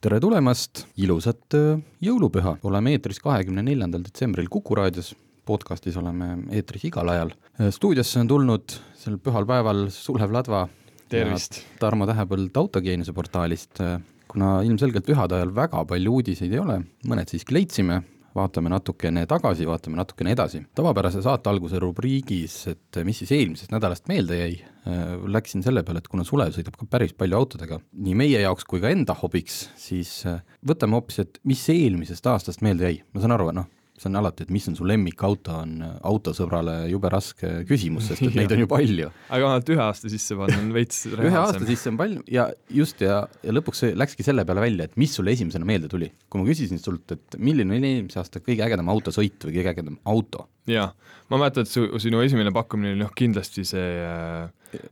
tere tulemast, ilusat jõulupüha, oleme eetris kahekümne neljandal detsembril Kuku raadios, podcastis oleme eetris igal ajal. stuudiosse on tulnud sel pühal päeval Sulev Ladva. tervist! Tarmo Tähepõld Autogeeniuse portaalist. kuna ilmselgelt pühade ajal väga palju uudiseid ei ole, mõned siiski leidsime, vaatame natukene tagasi, vaatame natukene edasi. tavapärase saate alguse rubriigis, et mis siis eelmisest nädalast meelde jäi, äh, läksin selle peale, et kuna Sulev sõidab ka päris palju autodega, nii meie jaoks kui ka enda hobiks, siis äh, võtame hoopis, et mis eelmisest aastast meelde jäi, ma saan aru, noh, see on alati, et mis on su lemmikauto, on autosõbrale jube raske küsimus, sest et neid on ju palju. aga vähemalt ühe aasta sisse panna on veits ühe aasta sisse on palju ja just, ja, ja lõpuks see läkski selle peale välja, et mis sulle esimesena meelde tuli. kui ma küsisin sult, et milline oli eelmise aasta kõige ägedam autosõit või kõige ägedam auto? jaa, ma mäletan, et su, sinu esimene pakkumine oli noh, kindlasti see äh,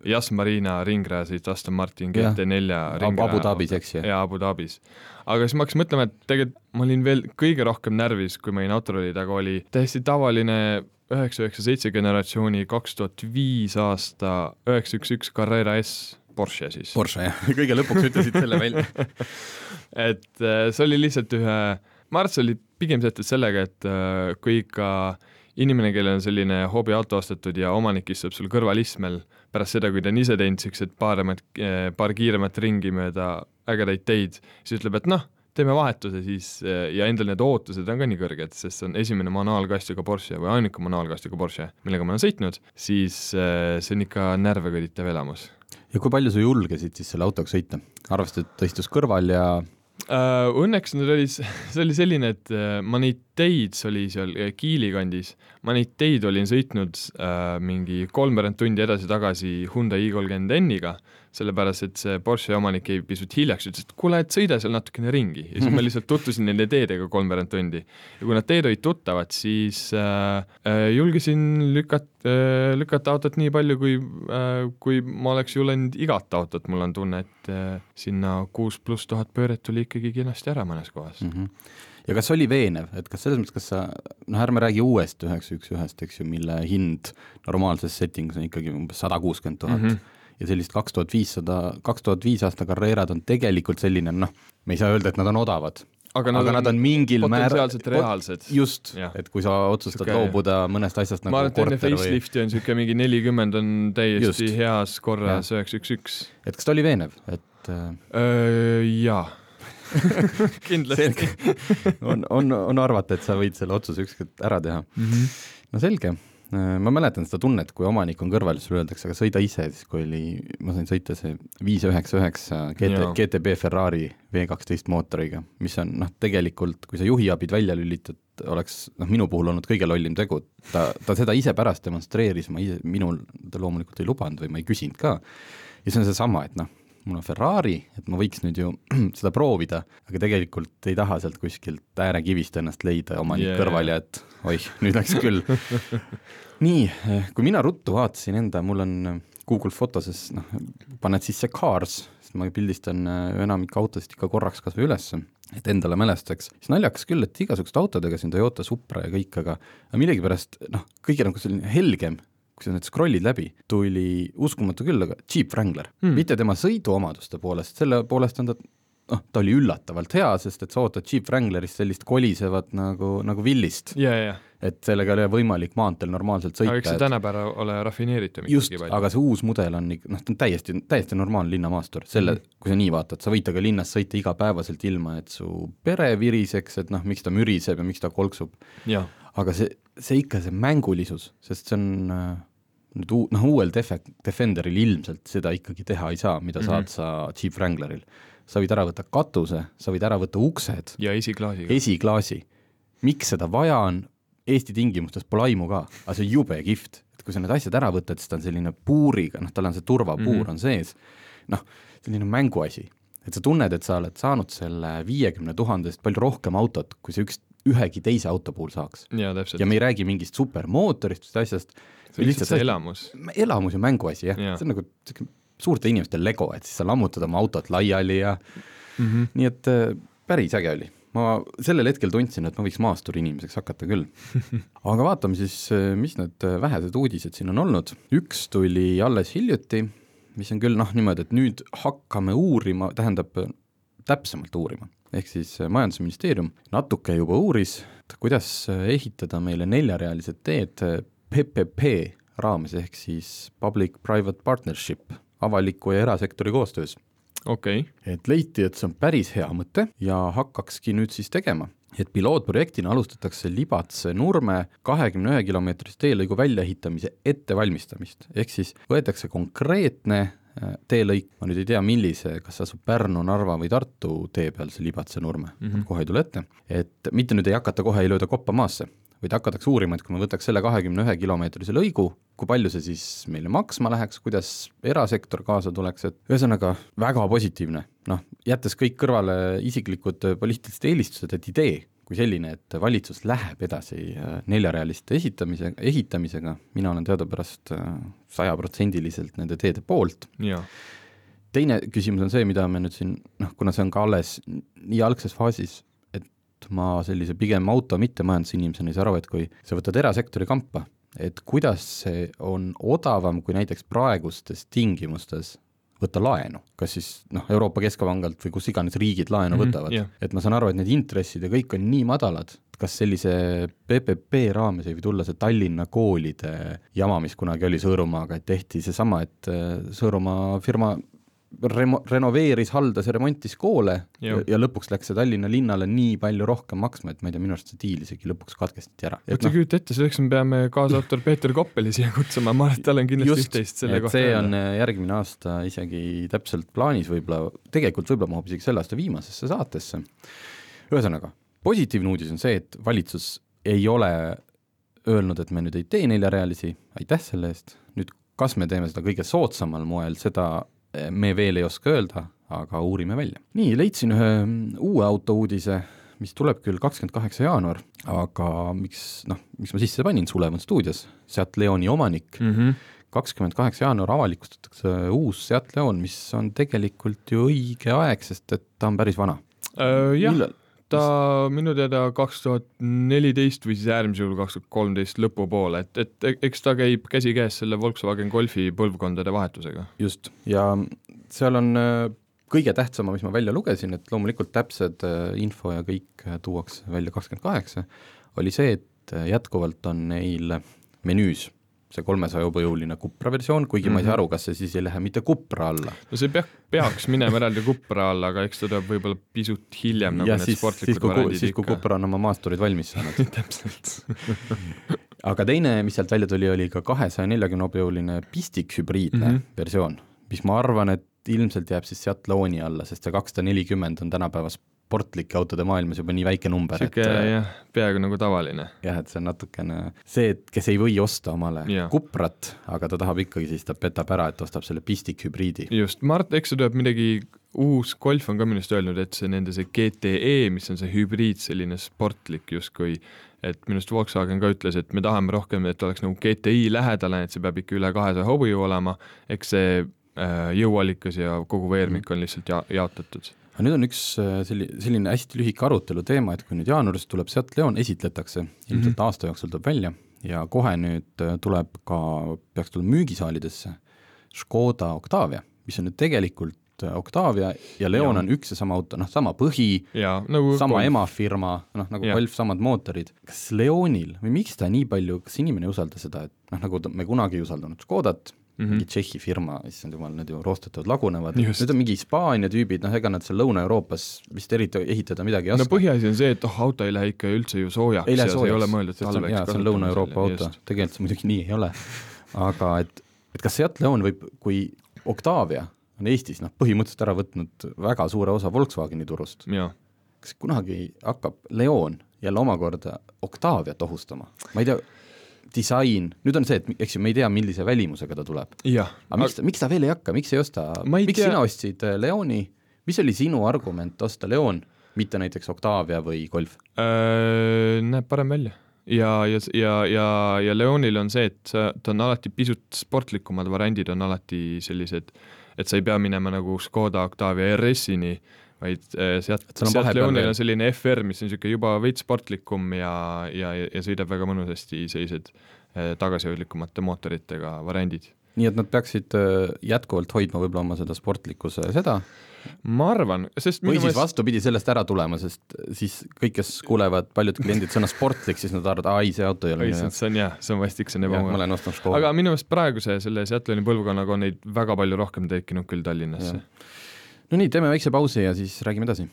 Jas Marina ringraja sõit Aston Martin GT4 Abu Dhabis, eks ju? jaa, Abu Dhabis. aga siis ma hakkasin mõtlema, et tegelikult ma olin veel kõige rohkem närvis, kui ma olin autorolli taga, oli täiesti tavaline üheksa, üheksa, seitse generatsiooni kaks tuhat viis aasta üheksa, üks, üks Carrera S Porsche siis. Porsche jah, kõige lõpuks ütlesid selle välja et äh, see oli lihtsalt ühe, ma arvan, et see oli pigem seotud sellega, et äh, kui ikka inimene, kellel on selline hobiauto ostetud ja omanik istub sul kõrvalistmel pärast seda, kui ta on ise teinud niisugused paaremat, äh, paar kiiremat ringi mööda ägedaid teid, siis ütleb, et noh, teeme vahetuse siis ja endal need ootused on ka nii kõrged, sest see on esimene manuaalkastiga Porsche või ainuke manuaalkastiga Porsche, millega ma olen sõitnud, siis see on ikka närve kõditav elamus ja kui palju sa julgesid siis selle autoga sõita, arvestades, et ta istus kõrval ja uh,? Õnneks nüüd oli, see oli selline, et ma neid teid, oli seal Kiili kandis, ma neid teid olin sõitnud uh, mingi kolmveerand tundi edasi-tagasi Hyundai i30N-iga, sellepärast et see Porsche omanik jäi pisut hiljaks, ütles, et kuule, et sõida seal natukene ringi ja siis ma lihtsalt tutvusin nende teedega kolmveerand tundi. ja kui need teed olid tuttavad, siis äh, äh, julgesin lükata äh,, lükata autot nii palju, kui äh,, kui ma oleks julgenud igat autot, mul on tunne, et äh, sinna kuus pluss tuhat pööret tuli ikkagi kenasti ära mõnes kohas mm. -hmm ja kas oli veenev, et kas selles mõttes, kas sa, noh, ärme räägi uuest üheksa üks ühest, eks ju, mille hind normaalses settingus on ikkagi umbes sada kuuskümmend tuhat mhm ja sellist kaks tuhat viissada, kaks tuhat viis aasta Carrerad on tegelikult selline noh, me ei saa öelda, et nad on odavad, aga nad, aga on, nad on mingil määral reaalsed. just, et kui sa otsustad Suke, loobuda mõnest asjast nagu ma arvan, et enne facelifti või... on niisugune mingi nelikümmend on täiesti just. heas korras üheksa üks üks. et kas ta oli veenev, et äh... jaa kindlasti. On, on, on arvata, et sa võid selle otsuse ükskord ära teha. Mm. -hmm. no selge. Ma mäletan seda tunnet, kui omanik on kõrval sulle öeldakse, aga sõida ise, siis kui oli, ma sain sõita see viis üheksa üheksa GT, GTB Ferrari V kaksteist mootoriga, mis on noh, tegelikult kui sa juhiabid välja lülitad, oleks noh, minu puhul olnud kõige lollim tegu, ta, ta seda ise pärast demonstreeris, ma ise, minul ta loomulikult ei lubanud või ma ei küsinud ka, ja see on seesama, et noh, mul on Ferrari, et ma võiks nüüd ju seda proovida, aga tegelikult ei taha sealt kuskilt äärekivist ennast leida omanik yeah. kõrval ja et oih, nüüd läks küll. nii, kui mina ruttu vaatasin enda, mul on Google Fotoses, noh, paned sisse cars, sest ma pildistan äh, enamik autosid ikka korraks kas või ülesse, et endale mälestuseks, siis naljakas küll, et igasuguste autodega siin Toyota Supra ja kõik, aga aga millegipärast noh, kõige nagu selline helgem kui sa nüüd scroll'id läbi, tuli uskumatu küll, aga Jeep Wrangler hmm., mitte tema sõiduomaduste poolest, selle poolest on ta noh, ta oli üllatavalt hea, sest et sa ootad Jeep Wranglerist sellist kolisevat nagu, nagu villist yeah,. Yeah. et sellega ei ole võimalik maanteel normaalselt sõita. aga eks see tänapäeval ole rafineeritum just, aga see uus mudel on ikka, noh, ta on täiesti, täiesti normaalne linnamaastur, selle mm, -hmm. kui sa nii vaatad, sa võid temaga linnas sõita igapäevaselt, ilma et su pere viriseks, et noh, miks ta müriseb ja miks ta kolksub. aga see, see ikka, see mängulisus, sest see on äh, nüüd uu-, noh, uuel Def-, Defenderil ilmselt seda ikkagi teha ei saa, mida mm -hmm. saad sa Jeep Wrangleril. sa võid ära võtta katuse, sa võid ära võtta uksed. ja esiklaasiga. esiklaasi. miks seda vaja on, Eesti tingimustes pole aimu ka, aga see on jube kihvt, et kui sa need asjad ära võtad, siis ta on selline puuriga, noh, tal on see turvapuur mm -hmm. on sees, noh, selline mänguasi et sa tunned, et sa oled saanud selle viiekümne tuhande eest palju rohkem autot, kui see üks ühegi teise auto puhul saaks. ja me ei räägi mingist supermootorist, asjast, see on lihtsalt see elamus. elamus ja mänguasi, jah ja., see on nagu niisugune suurte inimeste lego, et siis sa lammutad oma autot laiali ja mm -hmm. nii et äh, päris äge oli ma sellel hetkel tundsin, et ma võiks maasturi inimeseks hakata küll. aga vaatame siis, äh, mis need äh, vähesed uudised siin on olnud. üks tuli alles hiljuti, mis on küll noh, niimoodi, et nüüd hakkame uurima, tähendab täpsemalt uurima, ehk siis Majandusministeerium natuke juba uuris, kuidas ehitada meile neljarealised teed PPP raames, ehk siis public-private partnership avaliku ja erasektori koostöös. okei. Okay.. et leiti, et see on päris hea mõte ja hakkakski nüüd siis tegema. Et pilootprojektina alustatakse Libatse-Nurme kahekümne ühe kilomeetrise teelõigu väljaehitamise ettevalmistamist, ehk siis võetakse konkreetne äh, teelõik, ma nüüd ei tea, millise, kas asub Pärnu, Narva või Tartu tee peal, see Libatse-Nurme mm, -hmm. kohe ei tule ette, et mitte nüüd ei hakata kohe, ei lööda koppa maasse, vaid hakatakse uurima, et kui me võtaks selle kahekümne ühe kilomeetrise lõigu, kui palju see siis meile maksma läheks, kuidas erasektor kaasa tuleks, et ühesõnaga väga positiivne, noh, jättes kõik kõrvale isiklikud poliitilised eelistused, et idee kui selline, et valitsus läheb edasi äh, neljarealiste esitamise, ehitamisega, mina olen teadupärast äh, sajaprotsendiliselt nende teede poolt. teine küsimus on see, mida me nüüd siin noh, kuna see on ka alles nii algses faasis, ma sellise pigem auto mittemajandusinimesena ei saa aru, et kui sa võtad erasektori kampa et kuidas see on odavam kui näiteks praegustes tingimustes võtta laenu, kas siis noh, Euroopa Keskpangalt või kus iganes riigid laenu mm -hmm, võtavad yeah., et ma saan aru, et need intressid ja kõik on nii madalad, kas sellise PPP raames ei või tulla see Tallinna koolide jama, mis kunagi oli Sõõrumaaga, et tehti seesama, et äh, Sõõrumaa firma remo-, renoveeris, haldas ja remontis koole ja, ja lõpuks läks see Tallinna linnale nii palju rohkem maksma, et ma ei tea, minu arust see diil isegi lõpuks katkestati ära. kujuta no, kujuta ette, selleks me peame kaasautor Peeter Koppeli siia kutsuma, ma arvan, et tal on kindlasti üht-teist selle kohta see on öelda. järgmine aasta isegi täpselt plaanis võib-olla, tegelikult võib-olla mahub isegi selle aasta viimasesse saatesse. ühesõnaga, positiivne uudis on see, et valitsus ei ole öelnud, et me nüüd ei tee neljarealisi, aitäh selle eest, nüüd kas me teeme seda kõige soodsamal moel, seda me veel ei oska öelda, aga uurime välja. nii, leidsin ühe uue auto uudise, mis tuleb küll kakskümmend kaheksa jaanuar, aga miks, noh, miks ma sisse panin, Sulev on stuudios, Seat Leoni omanik mm, -hmm kakskümmend kaheksa jaanuar avalikustatakse uus Seat Leon, mis on tegelikult ju õige aeg, sest et ta on päris vana äh,. jah? Ta minu teada kaks tuhat neliteist või siis äärmisel juhul kaks tuhat kolmteist lõpupoole, et, et eks ta käib käsikäes selle Volkswagen Golfi põlvkondade vahetusega. just, ja seal on äh, kõige tähtsama, mis ma välja lugesin, et loomulikult täpsed äh, info ja kõik äh, tuuakse välja kakskümmend kaheksa, oli see, et jätkuvalt on neil menüüs see kolmesaja hobujõuline Cupra versioon, kuigi mm -hmm. ma ei saa mhm. aru, kas see siis ei lähe mitte Cupra alla. no see peaks, peaks minema eraldi Cupra alla, aga eks ta tuleb võib-olla pisut hiljem, nagu ja need siis, sportlikud variandid siis, kui Cupra on oma maasturid valmis saanud täpselt aga teine, mis sealt välja tuli, oli ka kahesaja neljakümne hobujõuline pistikhübriidne mm -hmm. versioon, mis ma arvan, et ilmselt jääb siis sealt looni alla, sest see kakssada nelikümmend on tänapäevas sportlike autode maailmas juba nii väike number. niisugune äh, jah, peaaegu nagu tavaline. jah, et see on natukene see, et kes ei või osta omale ja. Cuprat, aga ta tahab ikkagi, siis ta petab ära, et ostab selle pistikhübriidi. just, Mart Ekso tuleb midagi, uus Golf on ka minu arust öelnud, et see nende see GTE, mis on see hübriid, selline sportlik justkui, et minu arust Volkswagen ka ütles, et me tahame rohkem, et oleks nagu GTI lähedale, et see peab ikka üle kahesaja hobujõu olema, eks see äh, jõuallikas ja kogu veermik on lihtsalt ja-, jaotatud aga nüüd on üks äh, selli-, selline hästi lühike arutelu teema, et kui nüüd jaanuaris tuleb Seat Leon, esitletakse, ilmselt mm -hmm. aasta jooksul tuleb välja ja kohe nüüd äh, tuleb ka, peaks tulema müügisaalidesse Škoda Octavia, mis on nüüd tegelikult äh, Octavia ja Leon ja. on üks ja sama auto, noh, sama põhi, nagu sama Golf. emafirma, noh, nagu Golf, samad mootorid. kas Leonil või miks ta nii palju, kas inimene ei usalda seda, et noh, nagu me kunagi ei usaldanud Škodat, mm -hmm. mingi Tšehhi firma, issand jumal, need ju roostetavad lagunevad, need on mingi Hispaania tüübid, noh ega nad seal Lõuna-Euroopas vist eriti ehitada midagi ei oska. no põhiasi on see, et oh, auto ei lähe ikka üldse ju soojaks ei ja soojaks. see ei ole mõeldud talveks. jaa, see on Lõuna-Euroopa auto, tegelikult see muidugi nii ei ole. aga et, et kas Seat Leon võib, kui Octavia on Eestis noh, põhimõtteliselt ära võtnud väga suure osa Volkswageni turust, kas kunagi hakkab Leon jälle omakorda Octaviat ohustama, ma ei tea disain, nüüd on see, et eks ju, me ei tea, millise välimusega ta tuleb. aga miks, miks ta veel ei hakka, miks ei osta, miks tea. sina ostsid äh, Leoni, mis oli sinu argument osta Leon, mitte näiteks Octavia või Golf? Äh, näeb parem välja ja, ja, ja, ja, ja Leonil on see, et sa, ta on alati pisut sportlikumad variandid on alati sellised, et sa ei pea minema nagu Škoda Octavia RS-ini, vaid äh, sealt, sealt Leonil on selline FR, mis on niisugune juba veits sportlikum ja, ja, ja sõidab väga mõnusasti sellised äh, tagasihoidlikumate mootoritega variandid nii et nad peaksid jätkuvalt hoidma võib-olla oma seda sportlikkuse seda, ma arvan, sest või siis vastupidi, sellest ära tulema, sest siis kõik, kes kuulevad, paljud kliendid sõna sportlik, siis nad arvavad, ai, see auto ei ole minu jaoks. see on jah, see on vastik, see on ebamugav. ma olen ostnud Škoda. aga minu meelest praeguse selle Seattle'i põlvkonnaga on neid väga palju rohkem tekkinud küll Tallinnasse. No nii, teeme väikse pausi ja siis räägime edasi.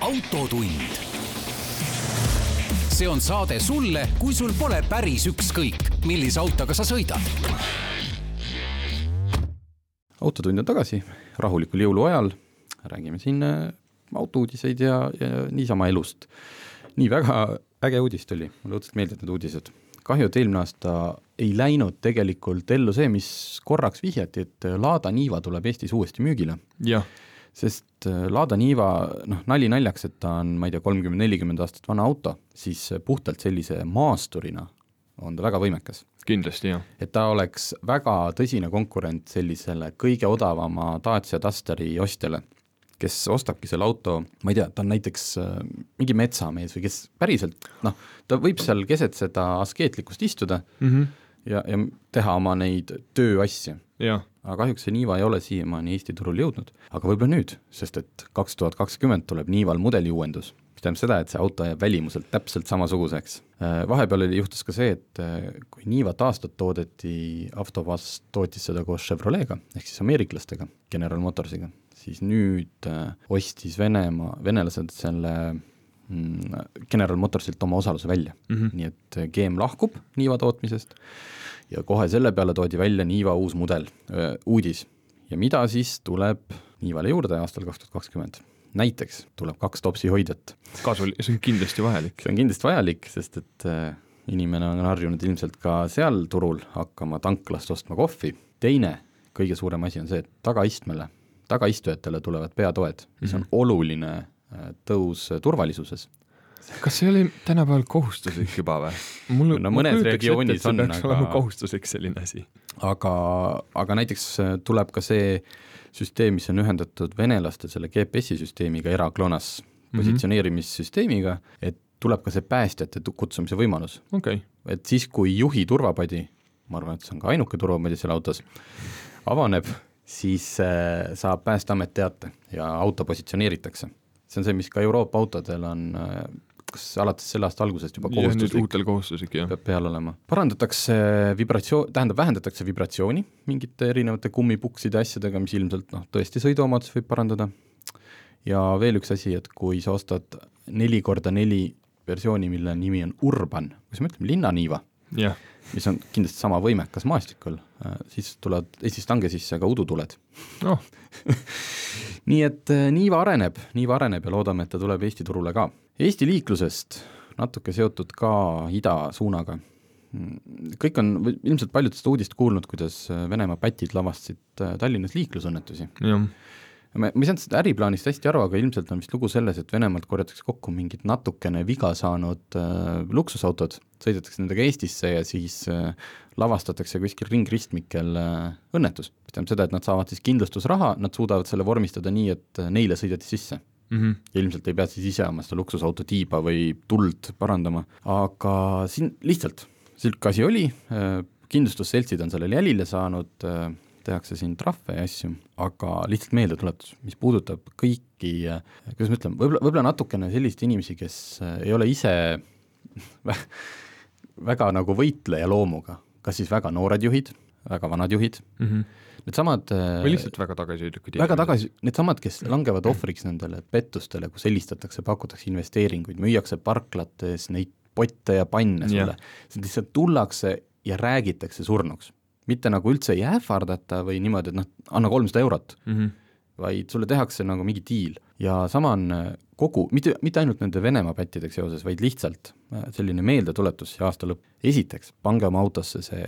autotund see on saade sulle, kui sul pole päris ükskõik, millise autoga sa sõidad. autotund on tagasi, rahulikul jõuluajal, räägime siin äh, autouudiseid ja, ja niisama elust. nii, väga äge uudis tuli, mulle õudselt meeldivad need uudised. kahju, et eelmine aasta ei läinud tegelikult ellu see, mis korraks vihjati, et Lada Niva tuleb Eestis uuesti müügile. sest äh, Lada Niva, noh, nali naljaks, et ta on, ma ei tea, kolmkümmend, nelikümmend aastat vana auto, siis äh, puhtalt sellise maasturina on ta väga võimekas. kindlasti, jah. et ta oleks väga tõsine konkurent sellisele kõige odavama Dacia Dusteri ostjale, kes ostabki selle auto, ma ei tea, ta on näiteks äh, mingi metsamees või kes päriselt noh, ta võib seal keset seda askeetlikkust istuda mm -hmm. Ja, ja teha oma neid tööasju. aga kahjuks see Niva ei ole siiamaani Eesti turul jõudnud. aga võib-olla nüüd, sest et kaks tuhat kakskümmend tuleb Nival mudeliuuendus, mis tähendab seda, et see auto jääb välimuselt täpselt samasuguseks. Äh, vahepeal oli, juhtus ka see, et äh, kui Nivat aastat toodeti, Avtovaz tootis seda koos Chevrolet'ga, ehk siis ameeriklastega, General Motorsiga, siis nüüd äh, ostis Venemaa, venelased selle General Motorsilt oma osaluse välja mm, -hmm. nii et GM lahkub Niva tootmisest ja kohe selle peale toodi välja Niiva uus mudel, uudis. ja mida siis tuleb Niivale juurde aastal kaks tuhat kakskümmend? näiteks tuleb kaks topsi hoidjat. kasul, see on kindlasti vajalik. see on kindlasti vajalik, sest et inimene on harjunud ilmselt ka seal turul hakkama tanklast ostma kohvi. teine, kõige suurem asi on see, et tagaistmele, tagaistujatele tulevad peatoed, mis on mm -hmm. oluline tõus turvalisuses kas see ole tänapäeval kohustuslik juba või? mul no mõnes regioonis on, aga olema kohustuslik selline asi. aga, aga näiteks äh, tuleb ka see süsteem, mis on ühendatud venelaste selle GPS-i süsteemiga, ERA-GLONASS mhm. positsioneerimissüsteemiga, et tuleb ka see päästjate kutsumise võimalus okay.. et siis, kui juhi turvapadi, ma arvan, et see on ka ainuke turvapadi seal autos, avaneb, siis äh, saab Päästeamet teate ja auto positsioneeritakse. See on see, mis ka Euroopa autodel on äh, kas alates selle aasta algusest juba kohustuslik? uutel kohustuslik, jah. peab peal olema. parandatakse vibratsioon, tähendab, vähendatakse vibratsiooni mingite erinevate kummipukside asjadega, mis ilmselt noh, tõesti sõiduomadust võib parandada, ja veel üks asi, et kui sa ostad neli korda neli versiooni, mille nimi on Urban, kuidas me ütleme, linnaniiva yeah., mis on kindlasti sama võimekas maastikul, äh, siis tulevad Eestis tange sisse ka udutuled oh. nii et äh, Niiva areneb, Niiva areneb ja loodame, et ta tuleb Eesti turule ka Eesti liiklusest natuke seotud ka idasuunaga. kõik on ilmselt paljud seda uudist kuulnud, kuidas Venemaa pätid lavastasid äh, Tallinnas liiklusõnnetusi. Ma, ei saanud seda äriplaanist hästi aru, aga ilmselt on vist lugu selles, et Venemaalt korjatakse kokku mingid natukene viga saanud äh, luksusautod, sõidetakse nendega Eestisse ja siis äh, lavastatakse kuskil ringristmikel äh, õnnetus. mis tähendab seda, et nad saavad siis kindlustusraha, nad suudavad selle vormistada nii, et äh, neile sõideti sisse mm. -hmm. ja ilmselt ei pea siis ise oma seda luksusauto tiiba või tuld parandama, aga siin lihtsalt niisugune asi oli, äh, kindlustusseltsid on sellele jälile saanud, äh, tehakse siin trahve ja asju, aga lihtsalt meeldetuletus, mis puudutab kõiki, äh, kuidas ma ütlen, võib-olla, võib-olla natukene selliseid inimesi, kes ei ole ise väga nagu võitleja loomuga, kas siis väga noored juhid, väga vanad juhid. Mm, -hmm needsamad äh, või lihtsalt väga tagasihoidlikud väga tagasi, needsamad, kes langevad ohvriks nendele pettustele, kus helistatakse, pakutakse investeeringuid, müüakse parklates neid potte ja panne sulle, lihtsalt tullakse ja räägitakse surnuks. Mitte nagu üldse ei ähvardata või niimoodi, et noh, anna kolmsada eurot mm, -hmm. vaid sulle tehakse nagu mingi diil ja sama on äh, kogu, mitte, mitte ainult nende Venemaa pättidega seoses, vaid lihtsalt äh, selline meeldetuletus ja aasta lõpp. esiteks, pange oma autosse see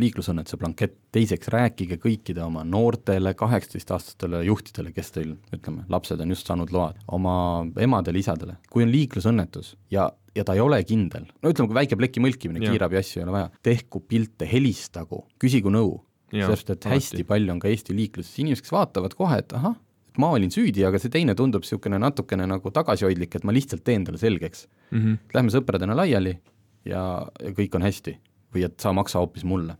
liiklusõnnetuse blankett, teiseks rääkige kõikide oma noortele kaheksateistaastastele juhtidele, kes teil, ütleme, lapsed on just saanud load, oma emadele-isadele, kui on liiklusõnnetus ja ja ta ei ole kindel, no ütleme, kui väike pleki mõlkimine, kiirabi asju ei ole vaja, tehku pilte, helistagu, küsigu nõu, sest et hästi alati. palju on ka Eesti liikluses inimesi, kes vaatavad kohe, et ahah, et ma olin süüdi, aga see teine tundub niisugune natukene nagu tagasihoidlik, et ma lihtsalt teen talle selgeks mm. -hmm. Lähme sõpradena laiali ja, ja kõik on hästi või et sa maksa hoopis mulle.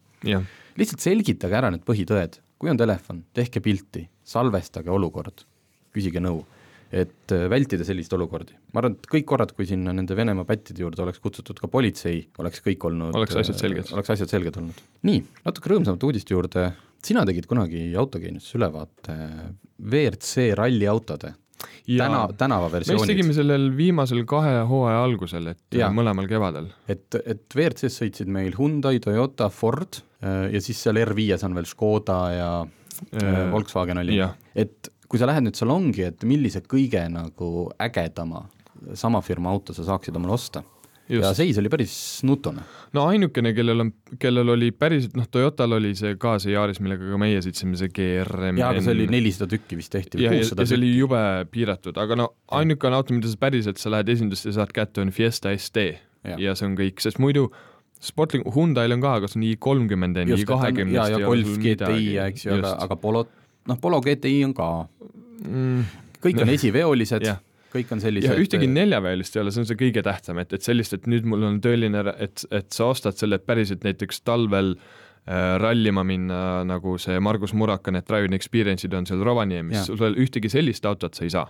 lihtsalt selgitage ära need põhitõed, kui on telefon, tehke pilti, salvestage olukord, küsige nõu et äh, vältida selliseid olukordi. ma arvan, et kõik korrad, kui sinna nende Venemaa pättide juurde oleks kutsutud ka politsei, oleks kõik olnud oleks asjad selged. oleks asjad selged olnud. nii, natuke rõõmsamate uudiste juurde, sina tegid kunagi autogeeniuses ülevaate WRC ralliautode täna, tänavaversioonid. me just tegime sellel viimasel kahe hooaja algusel, et ja. mõlemal kevadel. et, et WRC-s sõitsid meil Hyundai, Toyota, Ford äh, ja siis seal R5-s on veel Škoda ja äh, Volkswagen oli, et kui sa lähed nüüd salongi, et millise kõige nagu ägedama sama firma auto sa saaksid omale osta Just. ja seis oli päris nutune. no ainukene, kellel on, kellel oli päriselt, noh, Toyotal oli see ka see Yaris, millega ka meie sõitsime, see GRM. jaa, aga see oli nelisada tükki vist tehti. ja, ja, ja see oli jube piiratud, aga no ainukene auto, mida sa päriselt, sa lähed esindusse ja saad kätte, on Fiesta ST ja. ja see on kõik, sest muidu sportlik, Hyundai'l on ka, kas on i kolmkümmend, i kahekümnest. ja, ja Golf GTI, eks ju, aga, aga Polo noh, Polo GTI on ka mm., kõik on esiveolised yeah., kõik on sellised. ühtegi neljaveolist ei ole, see on see kõige tähtsam, et, et sellist, et nüüd mul on tõeline, et, et sa ostad selle, et päriselt näiteks talvel äh, rallima minna, nagu see Margus Muraka, need driving experience'id on seal Rovaniemis, sul ühtegi sellist autot sa ei saa.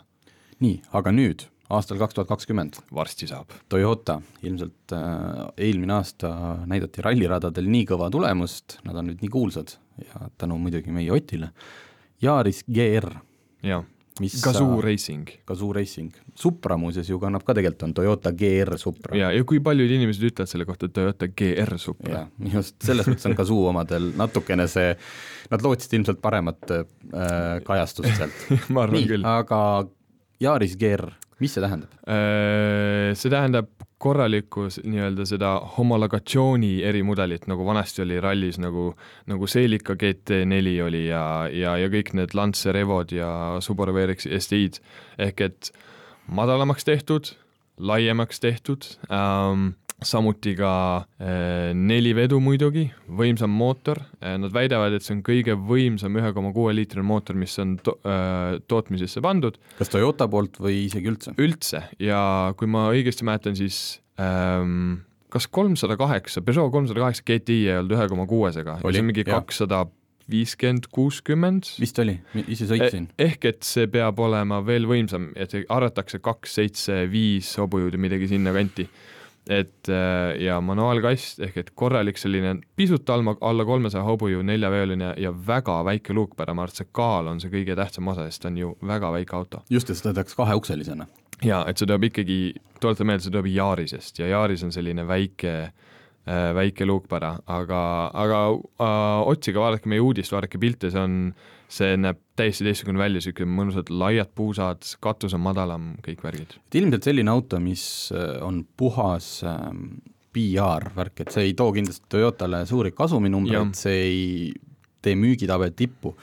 nii, aga nüüd, aastal kaks tuhat kakskümmend. varsti saab. Toyota, ilmselt äh, eelmine aasta näidati ralliradadel nii kõva tulemust, nad on nüüd nii kuulsad ja tänu muidugi meie Otile Yaris GR. jah, Gazoo Racing. Gazoo Racing, Supra muuseas ju kannab ka tegelikult, on Toyota GR Supra. ja, ja kui paljud inimesed ütlevad selle kohta Toyota GR Supra. just, selles mõttes on Gazoo omadel natukene see, nad lootsid ilmselt paremat äh, kajastust sealt ma arvan Nii, küll. aga Yaris GR, mis see tähendab? Äh, see tähendab korralikku nii-öelda seda homologatsiooni erimudelit, nagu vanasti oli rallis, nagu, nagu Celica GT4 oli ja, ja, ja kõik need Lancer Evod ja Subaru WRX STi-d, ehk et madalamaks tehtud, laiemaks tehtud ähm,, samuti ka äh, neli vedu muidugi, võimsam mootor äh,, nad väidavad, et see on kõige võimsam ühe koma kuue liitrine mootor, mis on to äh, tootmisesse pandud. kas Toyota poolt või isegi üldse? üldse ja kui ma õigesti mäletan, siis ähm, kas kolmsada kaheksa, Peugeot kolmsada kaheksa GTI ei olnud ühe koma kuuesega, see on mingi kakssada viiskümmend, kuuskümmend. vist oli, ise sõitsin eh,. ehk et see peab olema veel võimsam, et arvatakse kaks, seitse, viis hobujõudu, midagi sinna kanti et äh, ja manuaalkast ehk et korralik selline pisut alla, alla kolmesaja hobujõu neljaveoline ja väga väike luukpära, ma arvan, et see kaal on see kõige tähtsam osa, sest ta on ju väga väike auto. just, et seda tehakse kaheukselisena. jaa, et see tuleb ikkagi, tuletan meelde, see tuleb Yarisest ja Yaris on selline väike äh, väike luukpära, aga, aga äh, otsige, vaadake meie uudist, vaadake pilte, see on see näeb täiesti teistsugune välja, niisugune mõnusad laiad puusad, katus on madalam, kõik värgid. et ilmselt selline auto, mis äh, on puhas ähm, PR värk, et see ei too kindlasti Toyotale suuri kasuminumbreid, see ei tee müügitabeli tippu,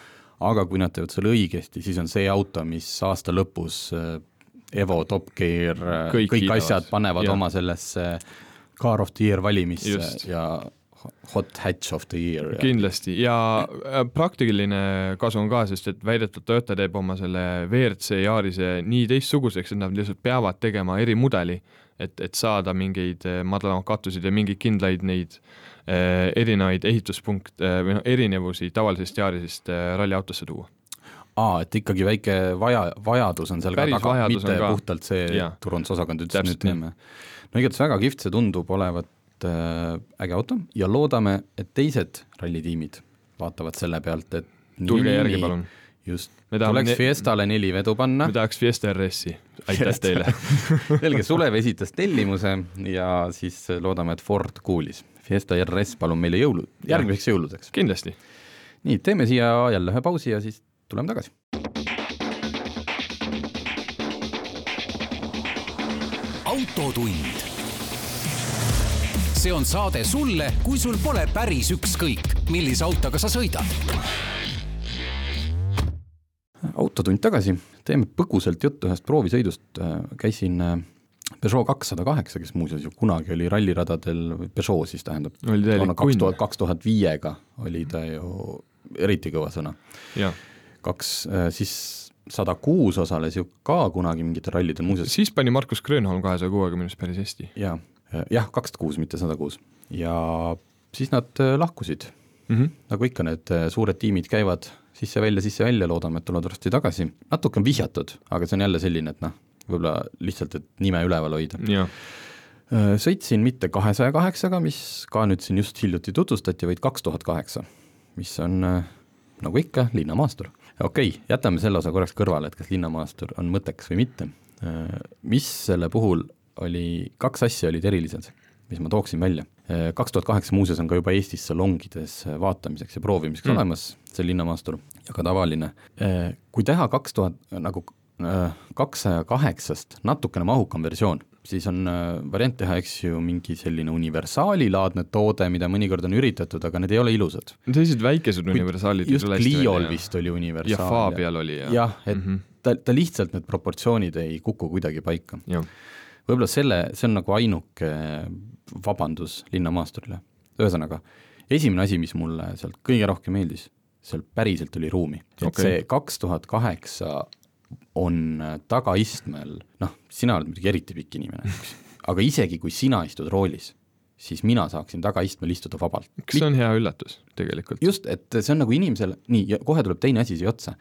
aga kui nad teevad selle õigesti, siis on see auto, mis aasta lõpus äh, Evo, Top Gear, äh, kõik, kõik asjad panevad ja. oma sellesse Car of the Year valimisse Just. ja hot hatch of the year. kindlasti ja äh, praktiline kasu on ka, sest et väidetavalt Toyota teeb oma selle WRC Yarise nii teistsuguseks, et nad lihtsalt peavad tegema erimudeli, et, et saada mingeid äh, madalamaid katusid ja mingeid kindlaid neid eh, erinevaid ehituspunkte või noh, erinevusi tavalisest Yarisest eh, ralliautosse tuua aa, et ikkagi väike vaja, vajadus on seal Päris ka taga, mitte puhtalt see turundusosakond ütles, nüüd teeme. no igatahes väga kihvt see tundub olevat äh, äge auto ja loodame, et teised rallitiimid vaatavad selle pealt, et tulge järgi, palun. just, tuleks Fiestale neli vedu panna. me tahaks Fiesta RS-i, aitäh Fiesta. teile selge, Sulev esitas tellimuse ja siis loodame, et Ford kuulis. Fiesta RS, palun meile jõulu, järgmiseks jõuludeks. kindlasti. nii, teeme siia jälle ühe pausi ja siis tuleme tagasi. autotund see on saade sulle, kui sul pole päris ükskõik millise autoga sa sõidad. Autotund tagasi, teeme põgusalt juttu ühest proovisõidust, käisin äh, Peugeot kakssada kaheksa, kes muuseas ju kunagi oli ralliradadel, Peugeot siis tähendab, kaks tuhat, kaks tuhat viiega oli ta ju eriti kõva sõna. kaks, äh, siis sada kuus osales ju ka kunagi mingitel rallidel, muuseas siis pani Markus Grönholm kahesaja kuuekümnest päris hästi. jaa, äh, jah, kakssada kuus, mitte sada kuus. ja siis nad lahkusid mm, -hmm. nagu ikka need suured tiimid käivad sisse-välja, sisse-välja, loodame, et tulevad varsti tagasi. natuke on vihjatud, aga see on jälle selline, et noh, võib-olla lihtsalt, et nime üleval hoida. Äh, sõitsin mitte kahesaja kaheksaga, mis ka nüüd siin just hiljuti tutvustati, vaid kaks tuhat kaheksa, mis on äh, nagu ikka, linnamaastur. okei okay,, jätame selle osa korraks kõrvale, et kas linnamaastur on mõttekas või mitte. Äh, mis selle puhul oli, kaks asja olid erilised mis ma tooksin välja. kaks tuhat kaheksa muuseas on ka juba Eestis salongides vaatamiseks ja proovimiseks mm. olemas, see linnamaastur, ja ka tavaline. Kui teha kaks tuhat, nagu kaksaja kaheksast natukene mahukam versioon, siis on variant teha, eks ju, mingi selline universaalilaadne toode, mida mõnikord on üritatud, aga need ei ole ilusad. sellised väikesed universaalid just Cliol vist oli universaal. ja Fabial oli, jah. jah, et mm -hmm. ta, ta lihtsalt, need proportsioonid ei kuku kuidagi paika. Võib-olla selle, see on nagu ainuke vabandus linnamaasturile. ühesõnaga, esimene asi, mis mulle sealt kõige rohkem meeldis, seal päriselt oli ruumi, et okay. see kaks tuhat kaheksa on tagaistmel, noh, sina oled muidugi eriti pikk inimene, aga isegi kui sina istud roolis, siis mina saaksin tagaistmel istuda vabalt. see on hea üllatus tegelikult? just, et see on nagu inimesele, nii, ja kohe tuleb teine asi siia otsa,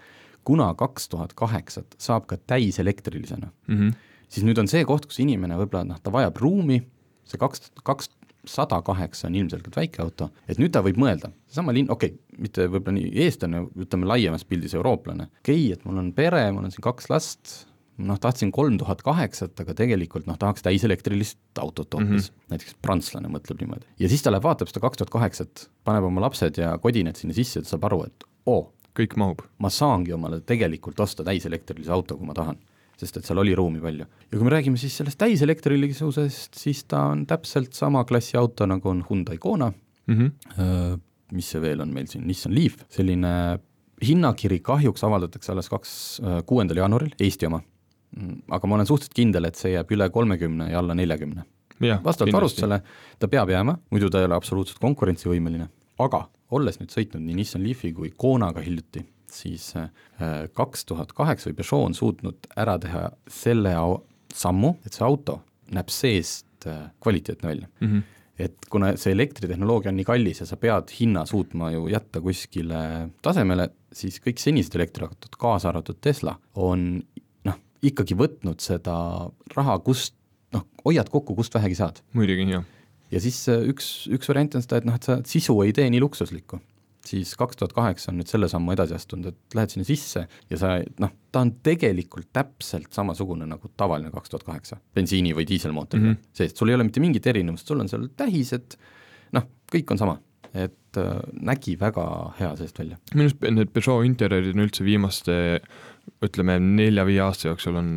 kuna kaks tuhat kaheksat saab ka täiselektrilisena mm, -hmm. Siis nüüd on see koht, kus inimene võib-olla noh, ta vajab ruumi, see kaks, kakssada kaheksa on ilmselgelt väike auto, et nüüd ta võib mõelda, seesama linn, okei okay,, mitte võib-olla nii eestlane, ütleme laiemas pildis eurooplane, okei okay,, et mul on pere, mul on siin kaks last, noh, tahtsin kolm tuhat kaheksat, aga tegelikult noh, tahaks täiselektrilist autot hoopis mm, -hmm. näiteks prantslane mõtleb niimoodi. ja siis ta läheb, vaatab seda kaks tuhat kaheksat, paneb oma lapsed ja kodined sinna sisse, ta saab aru, et oo oh,, kõik mahub. ma saangi omale tegelikult osta täiselektrilise auto, kui ma tahan sest et seal oli ruumi palju. ja kui me räägime siis sellest täiselektrilisusest, siis ta on täpselt sama klassi auto, nagu on Hyundai Kona mm, -hmm. mis see veel on meil siin, Nissan Leaf, selline hinnakiri kahjuks avaldatakse alles kaks, kuuendal jaanuaril, Eesti oma. Mm, aga ma olen suhteliselt kindel, et see jääb üle kolmekümne ja alla neljakümne. vastavalt varustusele ta peab jääma, muidu ta ei ole absoluutselt konkurentsivõimeline, aga olles nüüd sõitnud nii Nissan Leafi kui Konaga hiljuti, siis äh, kaks tuhat kaheksa või Peugeot on suutnud ära teha selle sammu, et see auto näeb seest äh, kvaliteetne välja mm. -hmm et kuna see elektritehnoloogia on nii kallis ja sa pead hinna suutma ju jätta kuskile tasemele, siis kõik senised elektriautod, kaasa arvatud Tesla, on noh, ikkagi võtnud seda raha, kust noh, hoiad kokku, kust vähegi saad. muidugi, jah. ja siis äh, üks, üks variant on seda, et noh, et sa sisu ei tee nii luksuslikku siis kaks tuhat kaheksa on nüüd selle sammu edasi astunud, et lähed sinna sisse ja sa noh, ta on tegelikult täpselt samasugune nagu tavaline kaks tuhat kaheksa, bensiini- või diiselmootoriga mm, -hmm. sest sul ei ole mitte mingit erinevust, sul on seal tähised, noh, kõik on sama et äh, nägi väga hea seest välja. minu arust need Peugeot interjöörid on üldse viimaste ütleme, nelja-viie aasta jooksul on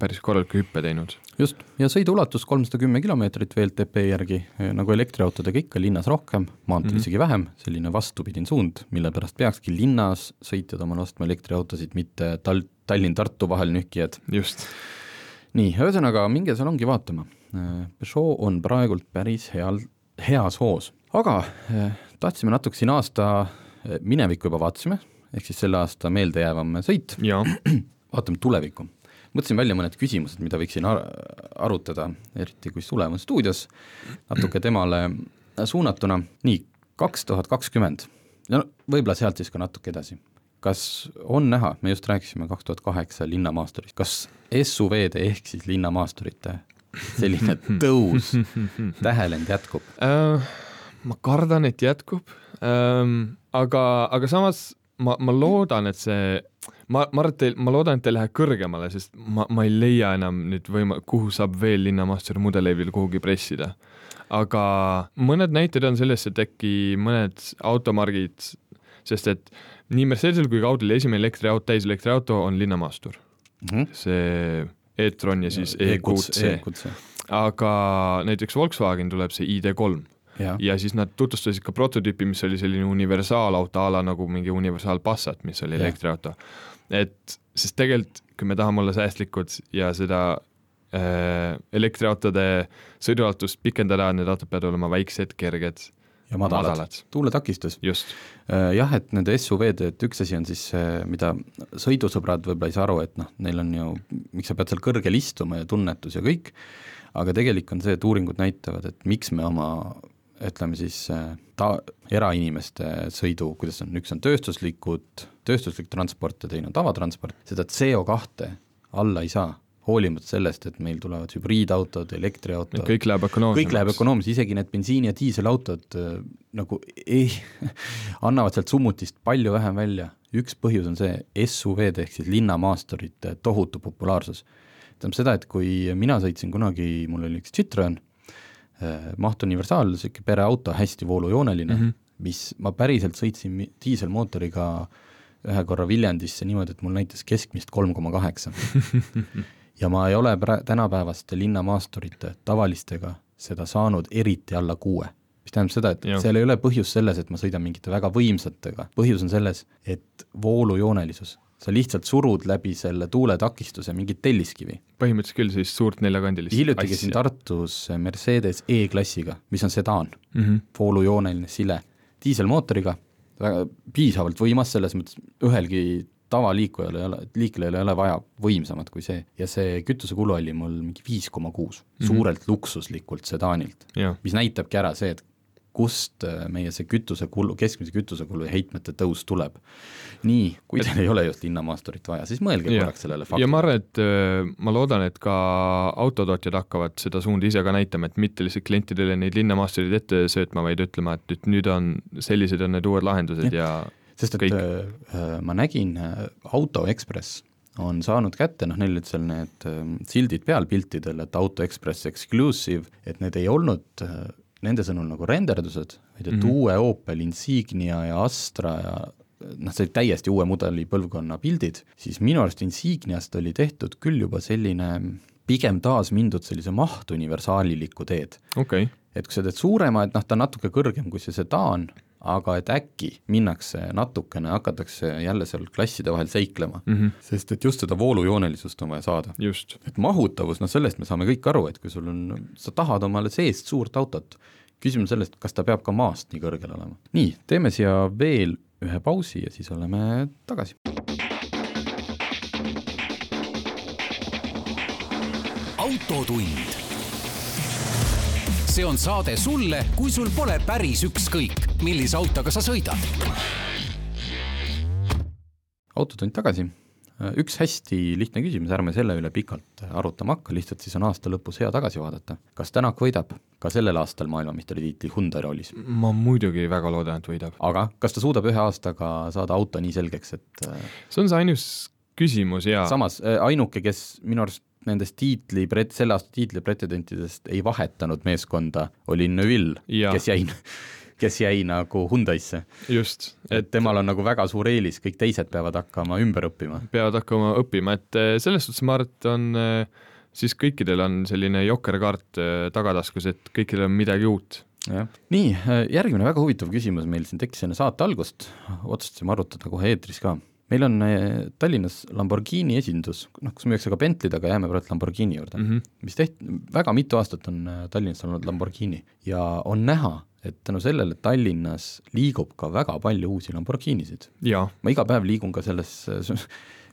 päris korraliku hüppe teinud. Just, ja sõiduulatus kolmsada kümme kilomeetrit VLTP järgi, nagu elektriautodega ikka, linnas rohkem, maanteel mm -hmm. isegi vähem, selline vastupidine suund, mille pärast peakski linnas sõitjad omale ostma elektriautosid, mitte Tal-, Tallinn-Tartu vahel nühkijad. just. nii, ühesõnaga minge salongi vaatama. Peugeot on praegult päris heal, heas hoos aga eh, tahtsime natuke siin aasta minevikku juba vaatasime, ehk siis selle aasta meeldejäävam sõit. vaatame tulevikku. Mõtlesin välja mõned küsimused, mida võiksin ar arutada, eriti kui Sulev on stuudios, natuke temale suunatuna. nii, kaks tuhat kakskümmend, no võib-olla sealt siis ka natuke edasi. kas on näha, me just rääkisime kaks tuhat kaheksa linnamaasturist, kas SUV-de ehk siis linnamaasturite selline tõus, tähelend jätkub uh...? ma kardan, et jätkub ähm,, aga, aga samas ma, ma loodan, et see, ma, ma arvan, et teil, ma loodan, et te ei lähe kõrgemale, sest ma, ma ei leia enam nüüd võima-, kuhu saab veel Linnamaasturi mudeleivil kuhugi pressida. aga mõned näited on sellest, et äkki mõned automargid, sest et nii Mercedesel kui ka Audil esimene elektriauto, täiselektriauto on Linnamaastur mm. -hmm. see e-tron ja siis e-kuutse. aga näiteks Volkswagen tuleb see ID3 Jah. ja siis nad tutvustasid ka prototüüpi, mis oli selline universaalauto a la nagu mingi universaal Passat, mis oli Jah. elektriauto. et sest tegelikult, kui me tahame olla säästlikud ja seda äh, elektriautode sõiduulatust pikendada, need autod peavad olema väiksed, kerged, ja madalad, madalad. tuuletakistus Äh, jah, et nende SUV-de, et üks asi on siis see, mida sõidusõbrad võib-olla ei saa aru, et noh, neil on ju, miks sa pead seal kõrgel istuma ja tunnetus ja kõik, aga tegelik on see, et uuringud näitavad, et miks me oma ütleme siis äh, ta-, erainimeste sõidu, kuidas on, üks on tööstuslikud, tööstuslik transport ja teine on tavatransport, seda CO2 alla ei saa, hoolimata sellest, et meil tulevad hübriidautod, elektriautod, kõik läheb ökonoomsemaks. kõik läheb ökonoomseks, isegi need bensiini- ja diiselautod äh, nagu ei, annavad sealt summutist palju vähem välja. üks põhjus on see SUV-de ehk siis linnamaasturite tohutu populaarsus. tähendab seda, et kui mina sõitsin kunagi, mul oli üks Citroen, maht universaal, niisugune pereauto, hästi voolujooneline mm, -hmm. mis ma päriselt sõitsin diiselmootoriga ühe korra Viljandisse niimoodi, et mul näitas keskmist kolm koma kaheksa ja ma ei ole pra-, tänapäevaste linnamaasturite tavalistega seda saanud eriti alla kuue. mis tähendab seda, et Jah. seal ei ole põhjus selles, et ma sõidan mingite väga võimsatega, põhjus on selles, et voolujoonelisus, sa lihtsalt surud läbi selle tuuletakistuse mingit telliskivi. põhimõtteliselt küll siis suurt neljakandilist hiljuti käisin Tartus Mercedes E-klassiga, mis on sedaan. Mm. -hmm. voolujooneline sile, diiselmootoriga, väga piisavalt võimas, selles mõttes ühelgi tavaliikujal ei ole, liiklejal ei ole vaja võimsamat kui see. Ja see kütusekulu oli mul mingi viis koma kuus, suurelt luksuslikult sedaanilt, mis näitabki ära see, et kust äh, meie see kütusekulu, keskmise kütusekulu ja heitmete tõus tuleb. nii, kui teil ei ole just linnamaasturit vaja, siis mõelge Jah. korraks sellele ja faktile. ma arvan, et öö, ma loodan, et ka autotootjad hakkavad seda suunda ise ka näitama, et mitte lihtsalt klientidele neid linnamaastureid ette söötma, vaid ütlema, et nüüd, nüüd on, sellised on need uued lahendused ja, ja sest et kõik. äh, äh, ma nägin, äh, Auto Ekspress on saanud kätte, noh, neil olid seal need äh, sildid peal piltidel, et Auto Ekspress Exclusive, et need ei olnud äh, nende sõnul nagu renderdused, vaid et mm. -hmm. uue Opel Insignia ja Astra ja noh, see olid täiesti uue mudeli põlvkonna pildid, siis minu arust Insigniast oli tehtud küll juba selline pigem taas mindud sellise mahtuniversaaliliku teed okay., et kui sa teed suurema, et noh, ta on natuke kõrgem kui see sedaan, aga et äkki minnakse natukene, hakatakse jälle seal klasside vahel seiklema mm. -hmm. sest et just seda voolujoonelisust on vaja saada. just, et mahutavus, noh sellest me saame kõik aru, et kui sul on, sa tahad omale seest suurt autot, küsimus sellest, kas ta peab ka maast nii kõrgel olema. nii, teeme siia veel ühe pausi ja siis oleme tagasi. autotund. see on saade sulle, kui sul pole päris ükskõik, millise autoga sa sõidad autotund tagasi. üks hästi lihtne küsimus, ärme selle üle pikalt arutama hakka, lihtsalt siis on aasta lõpus hea tagasi vaadata. kas Tänak võidab ka sellel aastal maailmameistritiitli Hyundai roolis? ma muidugi väga loodan, et võidab. aga kas ta suudab ühe aastaga saada auto nii selgeks, et äh, see on see ainus küsimus ja samas äh, ainuke, kes minu arust nendest tiitli, selle aasta tiitli pretendentidest ei vahetanud meeskonda, oli Neville, kes jäi, kes jäi nagu Hyundai'sse. just, et temal on nagu väga suur eelis, kõik teised peavad hakkama ümber õppima. peavad hakkama õppima, et eh, selles suhtes ma arvan, et on eh, siis kõikidel on selline jokkerkaart eh, tagataskus, et kõikidel on midagi uut. jah, nii, järgmine väga huvitav küsimus meil siin tekkis enne saate algust, otsustasime arutada kohe eetris ka. meil on Tallinnas Lamborghini esindus, noh, kus müüakse ka Bentley'd, aga jääme praegu Lamborghini juurde mm. -hmm. mis tehti, väga mitu aastat on Tallinnas olnud Lamborghini ja on näha, et tänu sellele Tallinnas liigub ka väga palju uusi Lamborghinisid. ma iga päev liigun ka selles,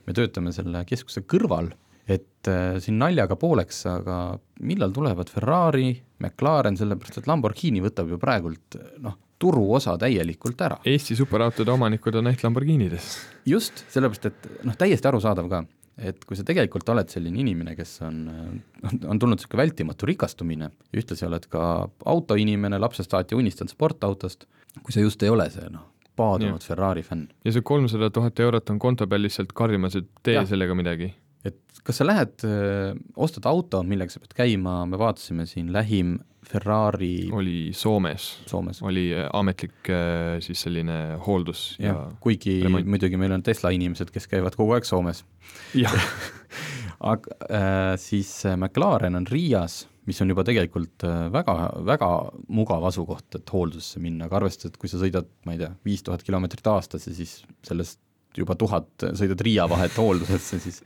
me töötame selle keskuse kõrval, et äh, siin naljaga pooleks, aga millal tulevad Ferrari, McLaren, sellepärast et Lamborghini võtab ju praegult noh, turuosa täielikult ära. Eesti superautode omanikud on ehk Lamborghinides. just, sellepärast et noh, täiesti arusaadav ka, et kui sa tegelikult oled selline inimene, kes on, on tulnud niisugune vältimatu rikastumine ja ühtlasi oled ka autoinimene, lapsest saati unistanud sportautost, kui sa just ei ole see noh, paadunud Jah. Ferrari fänn ja see kolmsada tuhat eurot on konto peal lihtsalt karjumas, et tee Jah. sellega midagi. et kas sa lähed, ostad auto, millega sa pead käima, me vaatasime siin lähim Ferrari oli Soomes, Soomes, oli eh, ametlik eh, siis selline hooldus ja jah, kuigi remont. muidugi meil on Tesla inimesed, kes käivad kogu aeg Soomes, jah, aga äh, siis äh, McLaren on Riias, mis on juba tegelikult äh, väga, väga mugav asukoht, et hooldusesse minna, aga arvestades, et kui sa sõidad, ma ei tea, viis tuhat kilomeetrit aastas ja siis sellest juba tuhat sõidad Riia vahet hooldusesse, siis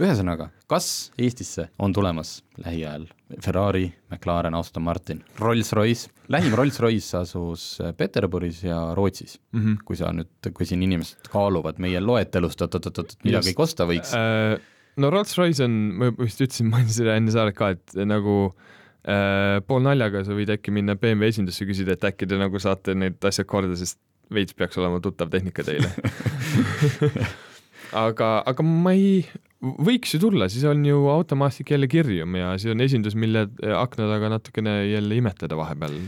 ühesõnaga, kas Eestisse on tulemas lähiajal Ferrari, McLaren, Aston Martin, Rolls-Royce, lähim Rolls-Royce asus Peterburis ja Rootsis mm, -hmm. kui sa nüüd, kui siin inimesed kaaluvad meie loetelust, oot-oot-oot, mida kõik osta võiks äh,. no Rolls-Royce on, ma vist ütlesin, mainisin seda enne saadet ka, et nagu äh, pool naljaga sa võid äkki minna BMW esindusse küsida, et äkki te nagu saate need asjad korda, sest veits peaks olema tuttav tehnika teile aga, aga ma ei, võiks ju tulla, siis on ju automaastik jälle kirjum ja see on esindus, mille akna taga natukene jälle imetleda vahepeal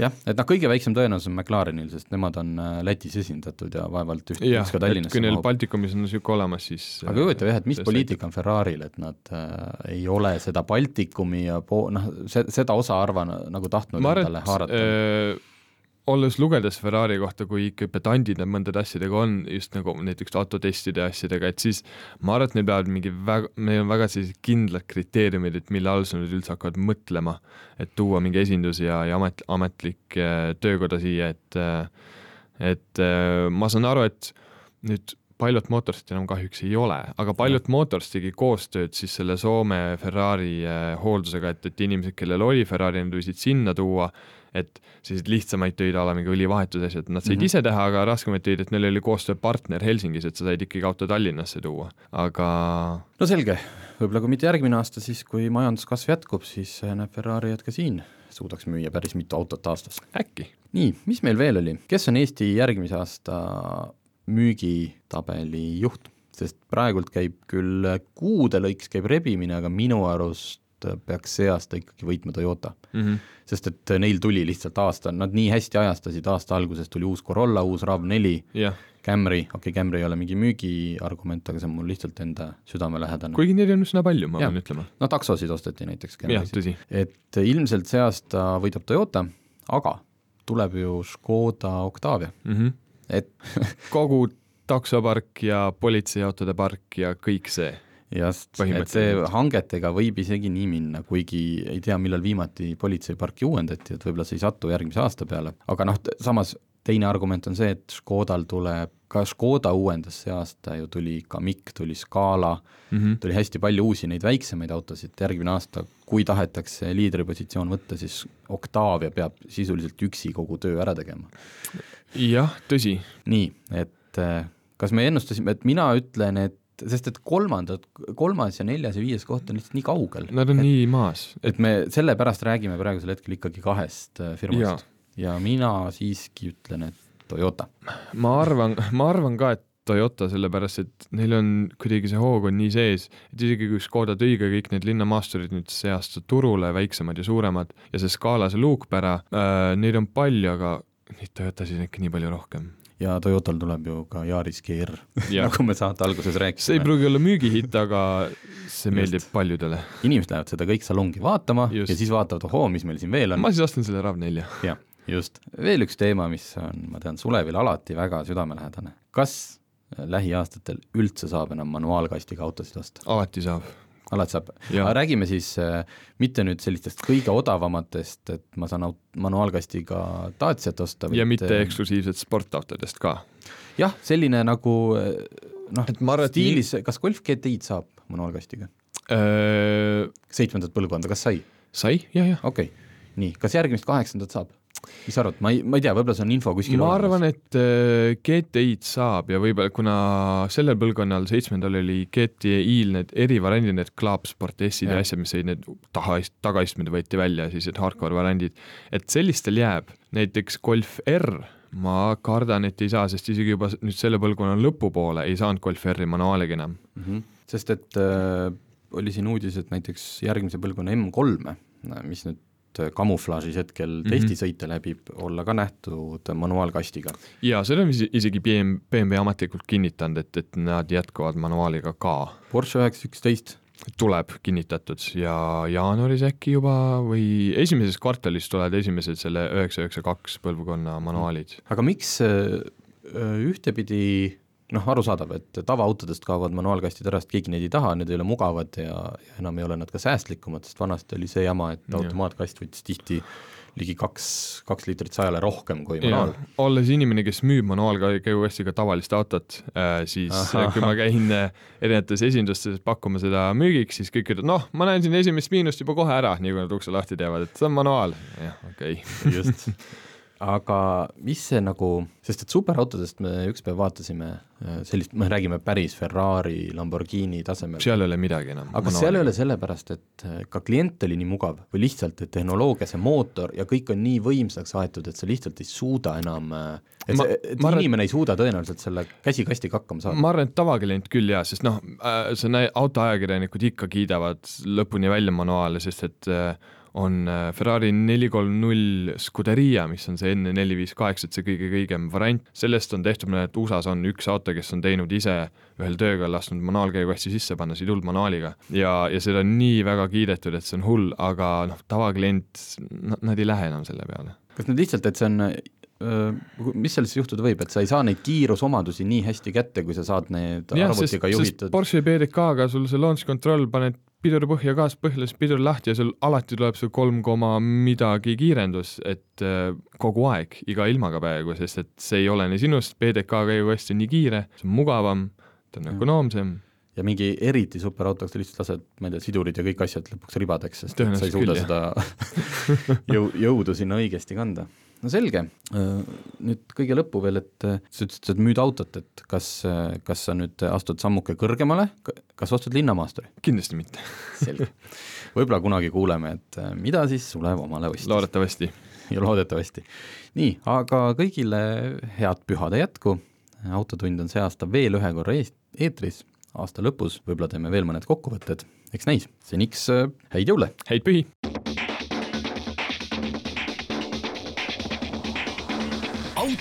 jah, et noh, kõige väiksem tõenäosus on McLarenil, sest nemad on äh, Lätis esindatud ja vaevalt üht, üks ka Tallinnasse kui neil Baltikumis on niisugune olemas, siis aga huvitav jah, et mis poliitika on Ferrari'l, et nad äh, ei ole seda Baltikumi ja po-, noh, see, seda osa arva nagu tahtnud et haarata. Äh, olles lugedes Ferrari kohta, kui ikka pedandid nad mõndade asjadega on, just nagu näiteks autotestide asjadega, et siis ma arvan, et neil peavad mingi väga, neil on väga sellised kindlad kriteeriumid, et mille alusel nad üldse hakkavad mõtlema, et tuua mingi esindus ja, ja amet, ametlik äh, töökoda siia, et äh, et äh, ma saan aru, et nüüd Pilot Motors enam kahjuks ei ole, aga Pilot Motors tegi koostööd siis selle Soome Ferrari hooldusega, et, et inimesed, kellel oli Ferrari, nad võisid sinna tuua et selliseid lihtsamaid töid, a la mingi õlivahetuse asjad, nad said mm -hmm. ise teha, aga raskemaid töid, et neil oli koostööpartner Helsingis, et sa said ikkagi auto Tallinnasse tuua, aga no selge, võib-olla kui mitte järgmine aasta, siis kui majanduskasv jätkub, siis näeb Ferrari, et ka siin suudaks müüa päris mitu autot aastas. äkki. nii, mis meil veel oli, kes on Eesti järgmise aasta müügitabeli juht? sest praegult käib küll kuude lõiks käib rebimine, aga minu arust peaks see aasta ikkagi võitma Toyota mm. -hmm sest et neil tuli lihtsalt aasta, nad nii hästi ajastasid, aasta alguses tuli uus Corolla, uus RAV4 yeah., Camry, okei okay,, Camry ei ole mingi müügiargument, aga see on mul lihtsalt enda südamelähedane. kuigi neid on üsna palju, ma ja. pean ütlema. no taksosid osteti näiteks Camry'sid. et ilmselt see aasta võidab Toyota, aga tuleb ju Škoda Octavia mm, -hmm. et kogu taksopark ja politseiautode park ja kõik see just, et see hangetega võib isegi nii minna, kuigi ei tea, millal viimati politseiparki uuendati, et võib-olla see ei satu järgmise aasta peale, aga noh, samas teine argument on see, et Škodal tuleb, ka Škoda uuendas see aasta ju, tuli Kamiq, tuli Scala mm, -hmm. tuli hästi palju uusi neid väiksemaid autosid, järgmine aasta, kui tahetakse liidripositsioon võtta, siis Octavia peab sisuliselt üksi kogu töö ära tegema. jah, tõsi. nii, et eh, kas me ennustasime, et mina ütlen, et sest et kolmandad, kolmas ja neljas ja viies koht on lihtsalt nii kaugel. Nad on et, nii maas. et me sellepärast räägime praegusel hetkel ikkagi kahest äh, firmast ja. ja mina siiski ütlen, et Toyota. ma arvan, ma arvan ka, et Toyota, sellepärast et neil on kuidagi see hoog on nii sees, et isegi kui Škoda tõi ka kõik need linnamaasturid nüüd see aasta turule, väiksemad ja suuremad, ja see skaala, see luukpära äh,, neid on palju, aga neid Toyotasid on ikka nii palju rohkem ja Toyotal tuleb ju ka Yaris GR nagu me saate alguses rääkisime. see ei pruugi olla müügihitt, aga see meeldib Just. paljudele. inimesed lähevad seda kõik salongi vaatama just. ja siis vaatavad, ohoo, mis meil siin veel on. ma siis ostan selle RAV4. jah, just. veel üks teema, mis on, ma tean, Sulevil alati väga südamelähedane. kas lähiaastatel üldse saab enam manuaalkastiga autosid osta? alati saab alati saab, aga räägime siis äh, mitte nüüd sellistest kõige odavamatest, et ma saan manuaalkastiga Daciat osta. ja mitte äh, eksklusiivselt sportautodest ka. jah, selline nagu äh, noh, stiilis nii..., kas Golf GTI-d saab manuaalkastiga äh...? seitsmendat põlvkonda, kas sai? sai, jah, jah. okei okay., nii, kas järgmist kaheksandat saab? Mis sa arvad, ma ei, ma ei tea, võib-olla see on info kuskil ma arvan, et äh, GTI-d saab ja võib-olla, kuna sellel põlvkonnal, seitsmendal oli GTI-l need erivariandid, need Club Sport S-id ja, ja asjad, mis olid need taha, tagaistmed võeti välja, siis need hardcore variandid, et sellistel jääb, näiteks Golf R, ma kardan, et ei saa, sest isegi juba nüüd selle põlvkonna lõpupoole ei saanud Golf R-i manuaaligi enam mm. -hmm. sest et äh, oli siin uudis, et näiteks järgmise põlvkonna M3-e, mis nüüd kamuflaažis hetkel mm -hmm. testisõite läbib, olla ka nähtud manuaalkastiga. jaa, seda on isegi BM, BMW ametlikult kinnitanud, et, et nad jätkavad manuaaliga ka. Porsche üheksa üksteist tuleb kinnitatud ja jaanuaris äkki juba või esimeses kvartalis tulevad esimesed selle üheksa üheksa kaks põlvkonna manuaalid. aga miks äh, ühtepidi noh, arusaadav, et tavaautodest kaovad manuaalkastid ära, sest keegi neid ei taha, need ei ole mugavad ja, ja enam ei ole nad ka säästlikumad, sest vanasti oli see jama, et automaatkast võttis tihti ligi kaks, kaks liitrit sajale rohkem kui manuaal. olles inimene, kes müüb manuaalkäigukastiga tavalist autot äh,, siis Aha. kui ma käin äh, erinevates esindustes pakkuma seda müügiks, siis kõik ütlevad, noh, ma näen siin esimest miinust juba kohe ära, nii kui nad ukse lahti teevad, et see on manuaal. jah, okei okay. just aga mis see nagu, sest et superautodest me üks päev vaatasime äh, sellist, me räägime päris Ferrari, Lamborghini tasemel. seal ei ole midagi enam. aga seal ei ole sellepärast, et äh, ka klient oli nii mugav või lihtsalt, et tehnoloogia, see mootor ja kõik on nii võimsaks aetud, et sa lihtsalt ei suuda enam, äh, et ma, see, et ma inimene arvan, ei suuda tõenäoliselt selle käsikastiga hakkama saada? ma arvan, et tavaklient küll jaa, sest noh, sa näe-, autoajakirjanikud ikka kiidavad lõpuni välja manuaale, sest et äh, on äh, Ferrari neli kolm null Scuderia, mis on see enne neli viis kaheksat, see kõige kõigem variant, sellest on tehtud mõned, USA-s on üks auto, kes on teinud ise ühel tööga lasknud manuaalkäigukasti sisse panna, tulnud manuaaliga. ja, ja seda on nii väga kiidetud, et see on hull, aga noh, tavaklient, nad ei lähe enam selle peale. kas nüüd lihtsalt, et see on mis seal siis juhtuda võib, et sa ei saa neid kiirusomadusi nii hästi kätte, kui sa saad need ja, arvutiga sest, juhitud? Porsche PDK-ga sul see launch control paned pidur põhja, gaas põhja, siis pidur lahti ja sul alati tuleb see kolm koma midagi kiirendus, et äh, kogu aeg, iga ilmaga peaaegu, sest et see ei olene sinust, PDK käib hästi nii kiire, see on mugavam, ta on ökonoomsem. Ja mingi eriti superautoks sa lihtsalt lased, ma ei tea, sidurid ja kõik asjad lõpuks ribadeks, sest sa ei suuda küll, seda jõu, jõudu sinna õigesti kanda no selge, nüüd kõige lõppu veel, et sa ütlesid, et müüd autot, et kas, kas sa nüüd astud sammuke kõrgemale, kas ostud linnamaasturi? kindlasti mitte selge. võib-olla kunagi kuuleme, et mida siis Sulev omale ostis. loodetavasti. ja loodetavasti. nii, aga kõigile head pühade jätku, autotund on see aasta veel ühe korra eest, eetris, aasta lõpus võib-olla teeme veel mõned kokkuvõtted, eks näis, seniks häid jõule! häid pühi!